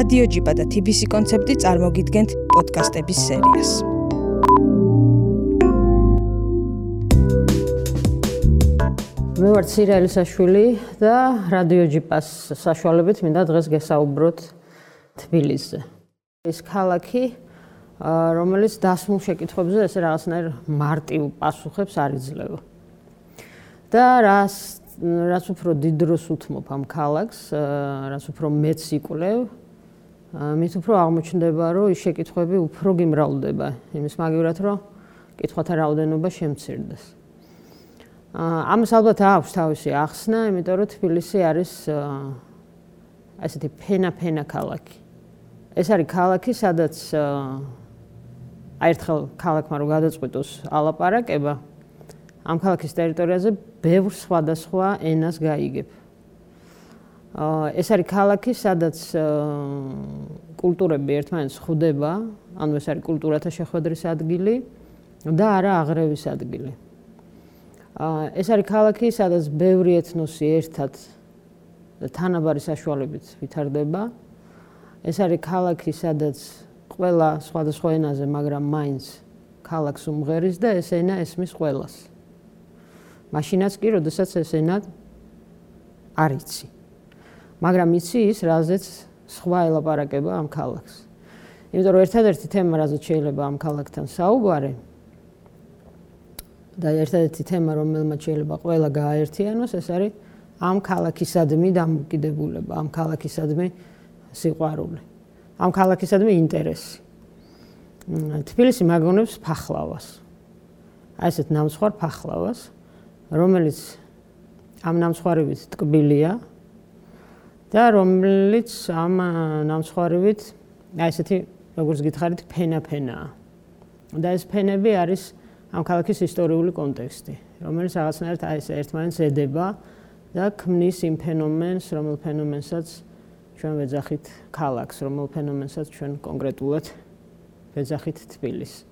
რადიო ჯიბა და TBC კონცეპტი წარმოგიდგენთ პოდკასტების სერიას. მე ვარ ცირაელისაშვილი და რადიო ჯიპას საშუალებით მინდა დღეს გესაუბროთ თბილისზე. ეს ქალაქი რომელიც დასმულ შეკითხვებზე ესე რაღაცნაირ მარტივ პასუხებს არ იძლევა. და რას რაც უფრო დიდ დროს უთმობ ამ ქალაქს, რაც უფრო მეც იკვლევ, მით უფრო აღმოჩნდება, რომ ის შეკითხვები უფრო გიმრავლდება, იმის მაგივრად, რომ კითხვათა რაოდენობა შემცირდეს. ამას ალბათ აქვს თავისი ახსნა, იმიტომ რომ თბილისი არის ასეთი ფენა-ფენა ქალაქი. ეს არის ქალაქი, სადაც აი ერთხელ ქალაქმა რო გადაწყვიტოს ალაპარაკება ამ ქალაქის ტერიტორიაზე ბევრ სხვადასხვა ენას გაიგებ. ეს არის ქალაქი, სადაც კულტურები ერთმანეთს ხვდება, ანუ ეს არის კულტურათა შეხვედრის ადგილი და არა აღრევის ადგილი. ეს არის ქალაქი, სადაც ბევრი ეთნოსი ერთად თანაბარი საშუალებით ვითარდება. ეს არის ქალაქი, სადაც ყველა სხვადასხვა ენაზე, მაგრამ მაინც ქალაქს უმღერის და ეს ენა ესმის ყველას. მაშინაც კი, როდესაც ეს ენა არიცი. მაგრამ იცი ის, რაზეც სხვა ელაპარაკება ამ ქალაქს. იმიტომ რომ ერთადერთი თემა, რაზეც შეიძლება ამ ქალაქთან საუბარი და ერთადერთი თემა, რომელმაც შეიძლება ყველა გააერთიანოს, ეს არის ამ ქალაქისადმი დამოკიდებულება, ამ ქალაქისადმი სიყვარული. ამ ქალაქისადმი ინტერესი. თბილისი მაგონებს ფახლავას. აი ესეთ ნამსხარ ფახლავას, რომელიც ამ ნამსხარივით ტკბილია და რომელიც ამ ნამსხარივით აი ესეთი როგორც გითხარით ფენა-ფენაა. და ეს ფენები არის ამ ქალაქის ისტორიული კონტექსტი, რომელიც რაღაცნაირად აი ეს ერთმანეთს ედება და ქმნის იმ ფენომენს, რომელ ფენომენსაც ჩვენ ვეძახით ქალაქს, რომელ ფენომენსაც ჩვენ კონკრეტულად ვეძახით თბილისს.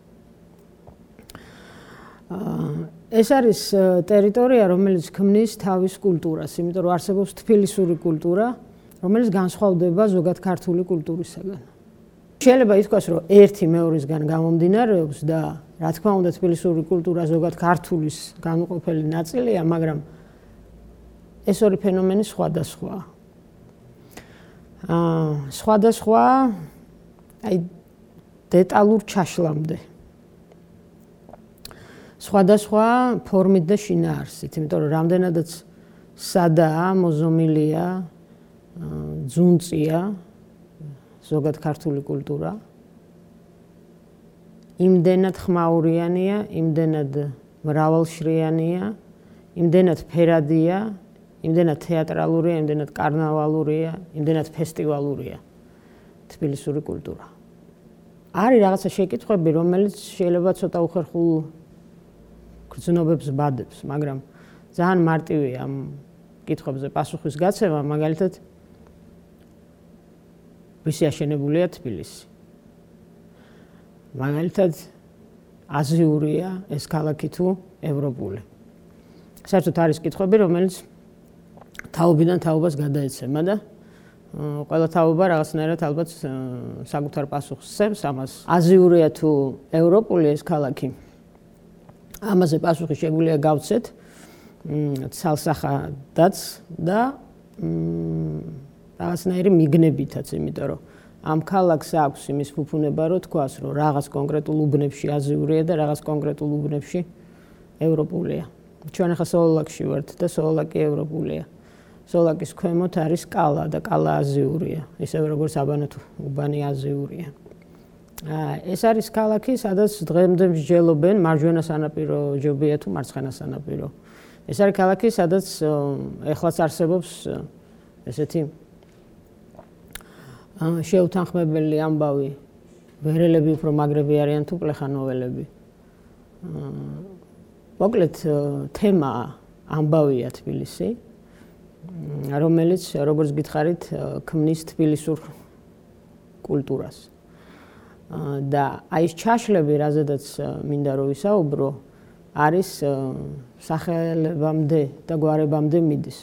ეს არის ტერიტორია, რომელიც ქმნის თავის კულტურას, იმიტომ რომ არსებობს თბილისური კულტურა, რომელიც განსხვავდება ზოგად ქართული კულტურისაგან. შეიძლება ითქვას, რომ ერთი მეორისგან გამომდინარეობს და რა თქმა უნდა თბილისური კულტურა ზოგად ქართულის განუყოფელი ნაწილია, მაგრამ ეს ორი ფენომენი სხვადასხვაა. აა სხვადასხვა აი დეტალურ ჩაშლამდე. სხვადასხვა ფორმით და შინაარსით, იმიტომ რომ რამდენადაც სადაა, მოზომილია, ძუნწია ზოგად ქართული კულტურა. იმდენად ხმაურიანია, იმდენად მრავალშრიანია, იმდენად ფერადია, იმდენად თეატრალურია, იმდენად კარნავალურია, იმდენად ფესტივალურია თბილისური კულტურა. არის რაღაცა შეკითხვები, რომელიც შეიძლება ცოტა უხერხულ გრძნობებს ბადებს, მაგრამ ძალიან მარტივია ამ კითხვებზე პასუხის გაცემა, მაგალითად ვისი აშენებულია თბილისი? მაგალითად აზიურია ეს ქალაქი თუ ევროპული? საერთოდ არის კითხვები, რომელიც თაობიდან თაობას გადაეცემა და ყველა თაობა რაღაცნაირად ალბათ საკუთარ პასუხს სცემს ამას. აზიურია თუ ევროპული ეს ქალაქი? ამაზე პასუხი შეგვიძლია გავცეთ ცალსახადაც და რაღაცნაირი მიგნებითაც, იმიტომ რომ ამ ქალაქს აქვს იმის ფუფუნება, რომ თქვას, რომ რაღაც კონკრეტულ უბნებში აზიურია და რაღაც კონკრეტულ უბნებში ევროპულია. ჩვენ ახლა სოლოლაკში ვართ და სოლოლაკი ევროპულია. სოლოლაკის ქვემოთ არის კალა და კალა აზიურია, ისე როგორც აბანათუ უბანი აზიურია. ეს არის ქალაქი, სადაც დღემდე მსჯელობენ მარჯვენა სანაპირო ჯობია თუ მარცხენა სანაპირო. ეს არის ქალაქი, სადაც ეხლაც არსებობს ესეთი შეუთანხმებელი ამბავი. ვერელები უფრო მაგრები არიან თუ პლეხანოველები. მოკლედ თემა ამბავია თბილისი, რომელიც როგორც გითხარით, ქმნის თბილისურ კულტურას. და აი ეს ჩაშლები, რაზედაც მინდა რომ ვისაუბრო, არის სახელებამდე და გვარებამდე მიდის.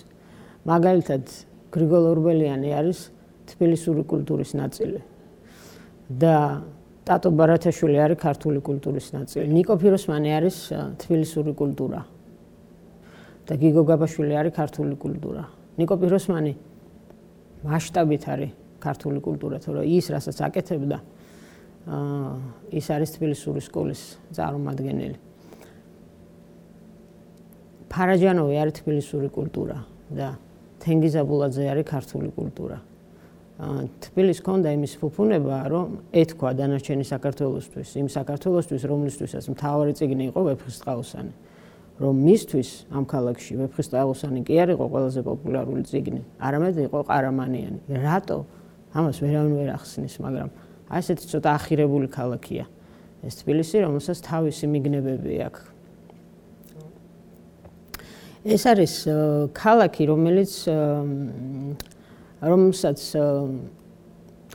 მაგალითად, გრიგოლ ორბელიანი არის თბილისური კულტურის ნაწილი. და ტატო ბარათაშვილი არის ქართული კულტურის ნაწილი. ნიკო ფიროსმანი არის თბილისური კულტურა. და გიგო გაბაშვილი არის ქართული კულტურა. ნიკო ფიროსმანი მასშტაბით არის ქართული კულტურა, თორე ის რასაც აკეთებდა აა ის არის თბილისური სკოლის წარმომადგენელი. ფარაჯანოვი არის თბილისური კულტურა და თენგიზაბულაძე არის ქართული კულტურა. თბილის კონდა იმის ფუფუნება, რომ ეთქვა დანარჩენი საქართველოსთვის, იმ საქართველოსთვის, რომლისთვისაც მთავარი წიგნი იყო ვეფხისტყაოსანი. რომ მისთვის ამ ქალაქში ვეფხისტყაოსანი კი არ იყო ყველაზე პოპულარული წიგნი, არამედ იყო ყარამანიანი. რატო? ამას ვერავინ ვერ ახსნის, მაგრამ აი ესეთი ცოტა ახირებული ქალაქია ეს თბილისი, რომელსაც თავისი მიგნებები აქვს. ეს არის ქალაქი, რომელიც რომელსაც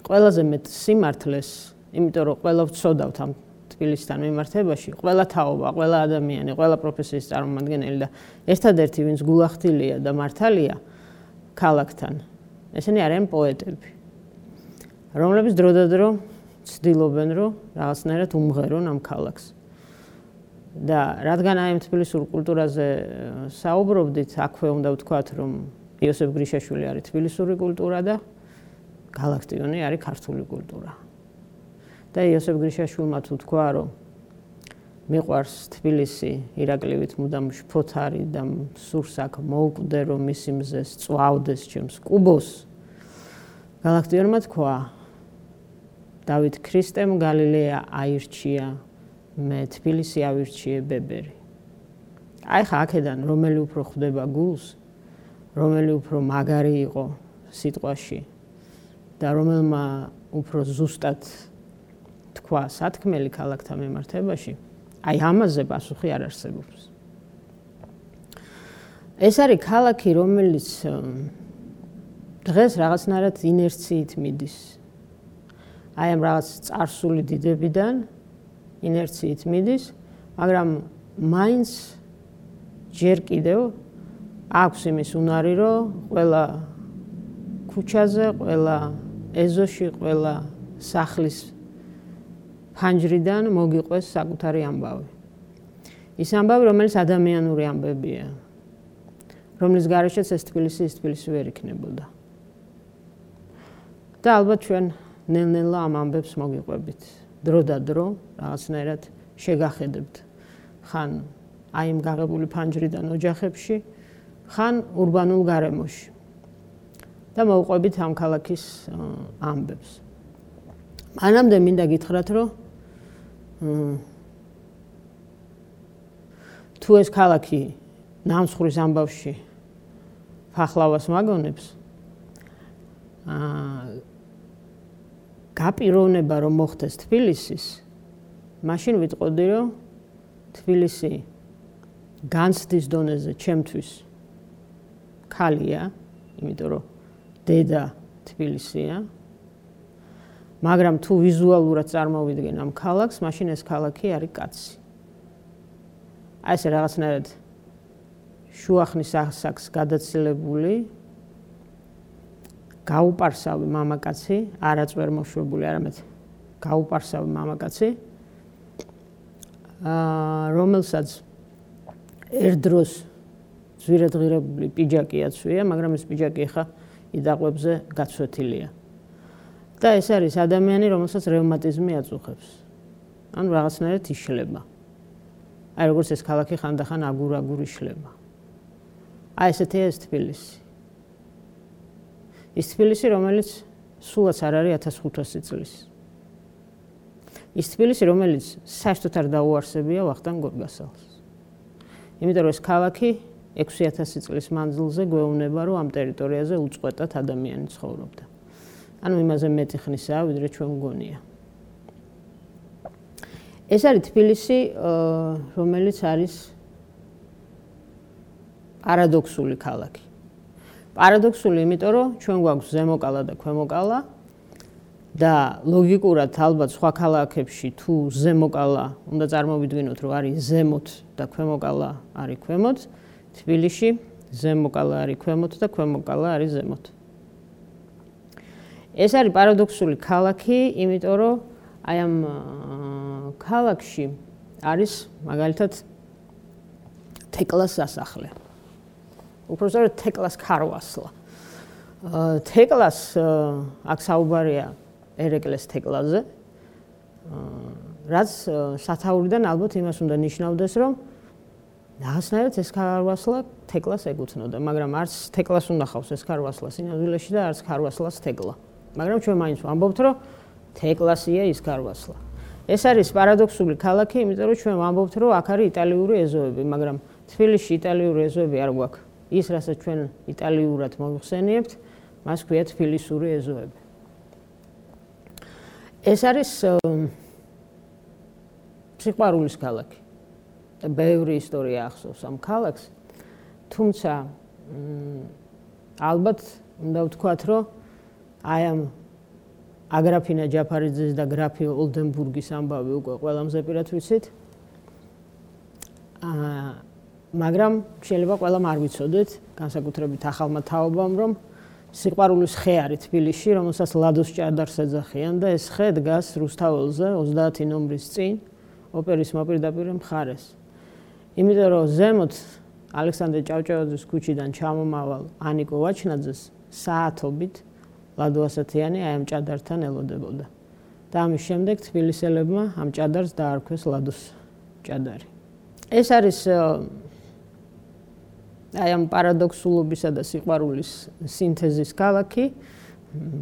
ყველაზე მეტ სიმართლეს, იმიტომ რომ ყველა ვწოდავთ ამ თბილისთან მიმართებაში, ყველა თაობა, ყველა ადამიანი, ყველა პროფესიის წარმომადგენელი და ერთადერთი ვინც გულახდილია და მართალია ქალაქთან. ესენი არიან პოეტები. რომლებიც დროდადრო ცდილობენ, რომ რაღაცნაირად უმღერონ ამ ქალაქს. და რადგან აი თბილისურ კულტურაზე საუბრობდით, აქვე უნდა ვთქვათ, რომ იოსებ გრიშაშვილი არის თბილისური კულტურა და galaktioni არის ქართული კულტურა. და იოსებ გრიშაშვილმა თუ თქვა, რომ მიყვარს თბილისი, ირაკლივით მუდამ შფოთარი და სურს აქ მოუკვდე, რომ მისი მზეს წვავდეს ჩემს კუბოს. galaktionმა თქვა დავით ქრისტემ გალილეა აირჩია მე თბილისი ავირჩიე ბებერი. აი ხა აქედან რომელი უფრო ხვდება გულს, რომელი უფრო მაგარი იყო სიტყვაში და რომელმა უფრო ზუსტად თქვა სათქმელი ქალაქთა მემართებაში, აი ამაზე პასუხი არ არსებობს. ეს არის ქალაქი, რომელიც დღეს რაღაცნაირად ინერციით მიდის. აი ამ რაღაც царსული დიდებიდან ინერციით მიდის, მაგრამ მაინც ჯერ კიდევ აქვს იმის უნარი, რომ ყველა ქუჩაზე, ყველა ეზოში, ყველა სახლის ფანჯრიდან მოგიყვეს საკუთარი ამბავი. ის ამბავი, რომელიც ადამიანური ამბებია, რომლის გარეშეც ეს თბილისი ის თბილისი ვერ იქნებოდა. და ალბათ ჩვენ ნელ-ნელა ამ ამბებს მოგიყვებით. დრო და დრო რაღაცნაირად შეგახედებთ. ხან აი იმ გაღებული ფანჯრიდან ოჯახებში ხან урბანულ გარემოში. და მოუყვებით ამ ქალაქის ამბებს. მანამდე მინდა გითხრათ, რომ თუ ეს ქალაქი ნამსხურის ამბავში ფახლავას მაგონებს, აა გაპიროვნება რომ მოხდეს თბილისის, მაშინ ვიტყოდი, რომ თბილისი განცდის დონეზე ჩემთვის ქალია, იმიტომ რომ დედა თბილისია. მაგრამ თუ ვიზუალურად წარმოვიდგენ ამ ქალაქს, მაშინ ეს ქალაქი არის კაცი. აი ეს რაღაცნაირად შუახნის ასაკს გადაცილებული გაუპარსავი მამაკაცი, არაწერ მოშვებული, არამედ გაუპარსავი მამაკაცი. აა რომელსაც ერთდროს ზვირადღირებული პიჯაკი აცვია, მაგრამ ეს პიჯაკი ხა იდაყვებზე გაცვეთილია. და ეს არის ადამიანი, რომელსაც რევმატიზმი აწუხებს. ანუ რაღაცნაირად იშლება. აი როგორც ეს ქალაქი ხანდახან აგურ-აგურ იშლება. აი ესეთია ეს თბილისი. ის თბილისი, რომელიც სულაც არ არის 1500 წლის. ის თბილისი, რომელიც საერთოდ არ დაუარსებია ვახტანგ გორგასალს. იმიტომ რომ ეს ქალაქი 6000 წლის მანძილზე გვეუბნება, რომ ამ ტერიტორიაზე უწყვეტად ადამიანი ცხოვრობდა. ანუ იმაზე მეტი ხნისაა, ვიდრე ჩვენ გონია. ეს არის თბილისი, რომელიც არის პარადოქსული ქალაქი. პარადოქსული, იმიტომ რომ ჩვენ გვაქვს ზემოკალა და ქვემოკალა და ლოგიკურად ალბათ სხვა ქალაქებში თუ ზემოკალა უნდა წარმოვიდგინოთ, რომ არის ზემოთ და ქვემოკალა არის ქვემოთ, თბილისში ზემოკალა არის ქვემოთ და ქვემოკალა არის ზემოთ. ეს არის პარადოქსული ქალაქი, იმიტომ რომ აი ამ ქალაქში არის მაგალითად თეკლას სასახლე. უბრალოდ თეკლას ქარვასლა. თეკლას აქ საუბარია ერეკლეს თეკლაზე. რაც სათაურიდან ალბათ იმას უნდა ნიშნავდეს, რომ ნახსნაირად ეს ქარვასლა თეკლას ეკუთვნოდა, მაგრამ არც თეკლას უნდა ხავს ეს ქარვასლა სინამდვილეში და არც ქარვასლას თეკლა. მაგრამ ჩვენ მაინც ვამბობთ, რომ თეკლასია ის ქარვასლა. ეს არის პარადოქსული ქალაქი, იმიტომ რომ ჩვენ ვამბობთ, რომ აქ არის იტალიური ეზოები, მაგრამ თბილისში იტალიური ეზოები არ გვაქვს. ის, რასაც ჩვენ იტალიურად მოიხსენიებთ, მას ქვია თბილისური ეზოები. ეს არის სიყვარულის ქალაქი. და ბევრი ისტორია ახსოვს ამ ქალაქს. თუმცა ალბათ უნდა ვთქვათ, რომ აი ამ აგრაფინა ჯაფარიძის და გრაფი ოლდენბურგის ამბავი უკვე ყველამზე პირად ვიცით. აა მაგრამ შეიძლება ყველამ არ ვიცოდეთ, განსაკუთრებით ახალმა თაობამ, რომ სიყვარულის ხე არის თბილისში, რომელსაც ლადოს ჭადარს ეძახიან და ეს ხე დგას რუსთაველზე 30 ნომრის წინ, ოპერის მოპირდაპირ მხარეს. იმიტომ რომ ზემოთ ალექსანდრე ჭავჭავაძის ქუჩიდან ჩამომავალ ანიკო ვაჩნაძეს საათობით ლადო ასათიანი აი ამ ჭადართან ელოდებოდა. და ამის შემდეგ თბილისელებმა ამ ჭადარს დაარქვეს ლადოს ჭადარი. ეს არის აი ამ პარადოქსულობისა და სიყვარულის სინთეზის ქალაქი.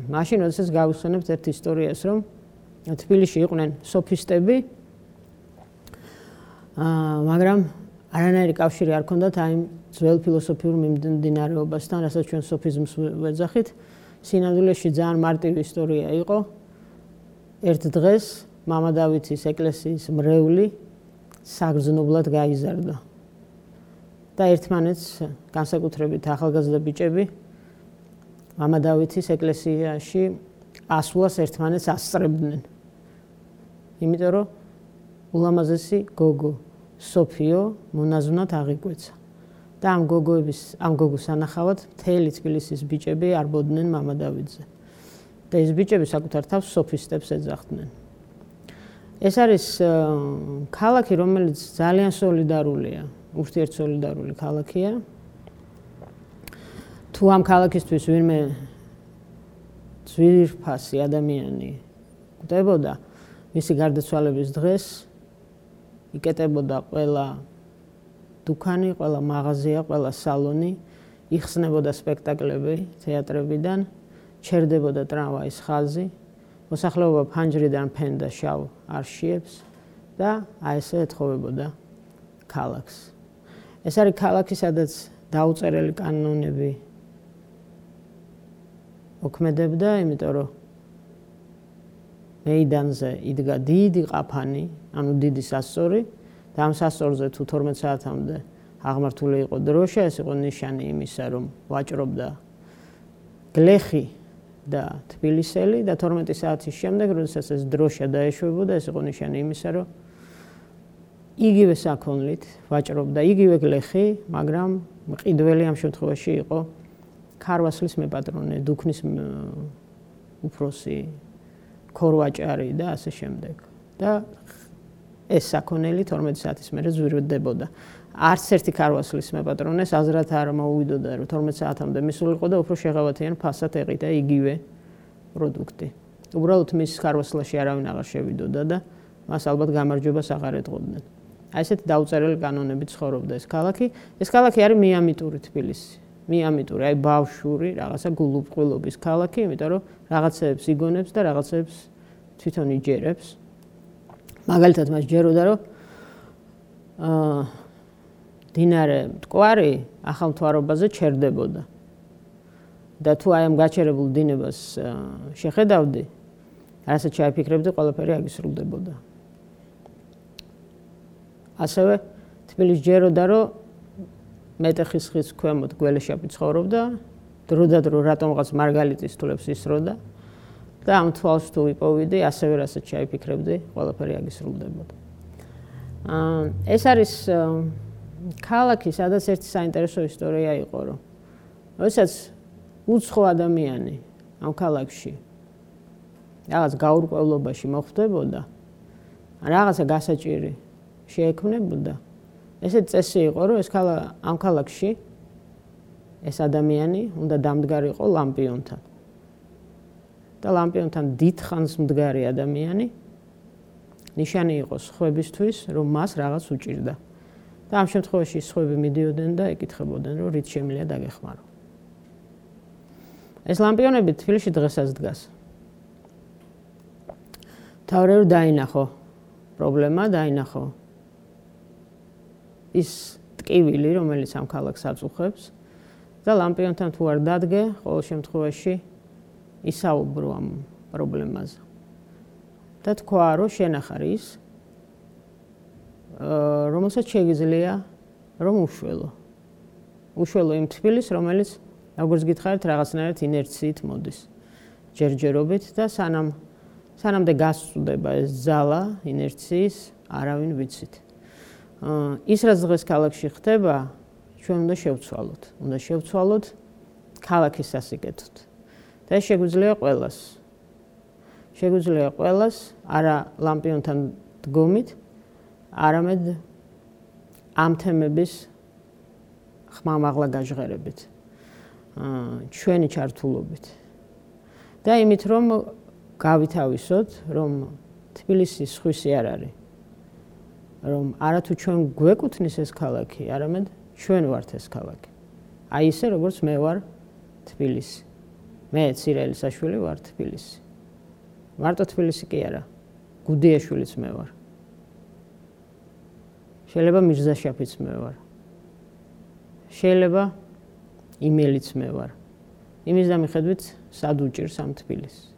მაშინ როდესაც გავუსვენებთ ერთ ისტორიას, რომ თბილისში იყვნენ სოფისტები. მაგრამ არანაირი კავშირი არ ქონდათ აი ძველ ფილოსოფიურ მიმდინარეობასთან, რასაც ჩვენ სოფიზმს ვეძახით. სინამდვილეში ძალიან მარტივი ისტორია იყო. ერთ დღეს მამა დავითის ეკლესიის მრევლი საგრძნობლად გაიზარდა. და ერთმანეთს განსაკუთრებით ახალგაზრდა ბიჭები მამა დავითის ეკლესიაში ასულას ერთმანეთს ასწრებდნენ. იმიტომ რომ ულამაზესი გოგო სოფიო მონაზვნად აღიკვეცა. და ამ გოგოების, ამ გოგოს ანახავად მთელი თბილისის ბიჭები არ ბოდნენ მამა დავიძე. და ეს ბიჭები საკუთარ თავს სოფისტებს ეძახდნენ. ეს არის ქალაქი, რომელიც ძალიან სოლიდარულია, ურთიერთსოლიდარული ქალაქია. თუ ამ ქალაქისთვის ვინმე ძვირფასი ადამიანი კვდებოდა მისი გარდაცვალების დღეს იკეტებოდა ყველა დუქანი, ყველა მაღაზია, ყველა სალონი, იხსნებოდა სპექტაკლები თეატრებიდან, ჩერდებოდა ტრამვაის ხაზი, მოსახლეობა ფანჯრიდან ფენდა შავ არშიებს და აი ესე ეთხოვებოდა ქალაქს. ეს არის ქალაქი, სადაც დაუწერელი კანონები ოქმედებდა, იმიტომ რომ მეიდანზე იდგა დიდი ყაფანი, ანუ დიდი სასწორი და ამ სასწორზე თუ 12 საათამდე აღმართული იყო დროშა, ეს იყო ნიშანი იმისა, რომ ვაჭრობდა გლეხი და თბილისელი და 12 საათის შემდეგ, როდესაც ეს დროშა დაეშვებოდა, ეს იყო ნიშანი იმისა, რომ იგივე საქონლით ვაჭრობდა იგივე გლეხი, მაგრამ მყიდველი ამ შემთხვევაში იყო ქარვასლის მეპატრონე, დუქნის უფროსი, ქორვაჭარი და ასე შემდეგ. და ეს საქონელი 12 საათის მერე ზვირვდებოდა. არც ერთი ქარვასლის მეპატრონეს აზრად არ მოუვიდოდა, რომ 12 საათამდე მისულიყო და უფრო შეღავათიან ფასად ეყიდა იგივე პროდუქტი. უბრალოდ მის ქარვასლაში არავინ აღარ შევიდოდა და მას ალბათ გამარჯვებას აღარ ეთყოდნენ. აი ესეთი დაუწერელი კანონები ცხოვრობდა ეს ქალაქი. ეს ქალაქი არის მიამიტური თბილისი. მიამიტური, აი ბავშვური, რაღაცა გულუბრყვილობის ქალაქი, იმიტომ რომ რაღაცებს იგონებს და რაღაცებს თვითონ იჯერებს. მაგალითად, მას ჯეროდა რომ აა დინარე მტკვარი ახალ მთვარობაზე ჩერდებოდა. და თუ აი ამ გაჩერებულ დინებას შეხედავდი, რასაც შეაფიქრებდი, ყველაფერი აგისრულდებოდა. ასევე თბილისში ჯეროდა რომ მეტეხის ხის ქვემოთ გველეშაპი ცხოვრობდა დროდადრო რატომღაც მარგალიტის თულებს ისროდა და ამ თვალს თუ ვიპოვიდი ასევე რასაც ჩაიფიქრებდი ყველაფერი აგისრულდებოდა აა ეს არის ქალაქი სადაც ერთი საინტერესო ისტორია იყო რომ როდესაც უცხო ადამიანი ამ ქალაქში რაღაც გაურკვევლობაში მოხვდებოდა, რაღაცა გასაჭირი შეექმნებოდა. ესე წესი იყო, რომ ეს ქალა ამ ქალაქში ეს ადამიანი უნდა დამდგარიყო ლამპიონთან. და ლამპიონთან დიდხანს მდგარი ადამიანი ნიშანი იყოს ხვებისთვის, რომ მას რაღაც უჭირდა. და ამ შემთხვევაში ხვები მიდიოდნენ და ეკითხებოდნენ, რომ რით შემიძლია დაგეხმარო. ეს ლამპიონები თბილისში დღესაც დგას. თავრე რომ დაინახო პრობლემა, დაინახო ის ტკივილი, რომელიც ამ ქალაქს აწუხებს და ლამპიონთან თუ არ დადგე, ყოველ შემთხვევაში ისაუბრო ამ პრობლემაზე. და თქვა, რომ შენახარ ის აა რომელსაც შეიძლება რომ უშველო. უშველო იმ თბილის, რომელიც როგორც გითხარით, რაღაცნაირად ინერციით მოდის. ჯერჯერობით და სანამ სანამდე გასწუდება ეს ზალა ინერციის, არავინ ვიცით. ის რაც დღეს ქალაქში ხდება, ჩვენ უნდა შევცვალოთ. უნდა შევცვალოთ ქალაქის სასიკეთოდ. და შეგვიძლია ყველას. შეგვიძლია ყველას არა ლამპიონთან დგომით, არამედ ამ თემების ხმამაღლა გაჟღერებით. აა ჩვენი ჩართულობით. და იმით რომ გავითავისოთ, რომ თბილისის ხვისი არ არის. რომ არათუ ჩვენ გვეკუთნის ეს ქალაქი, არამედ ჩვენ ვართ ეს ქალაქი. აი ესე როგორც მე ვარ თბილისი. მე ცირელი საშვილი ვარ თბილისი. მარტო თბილისი კი არა. გუდიაშვილიც მე ვარ. შეიძლება მირზაშაფიც მე ვარ. შეიძლება იმელიც მე ვარ. იმის და მიხედვით სად უჭირს ამ თბილისს.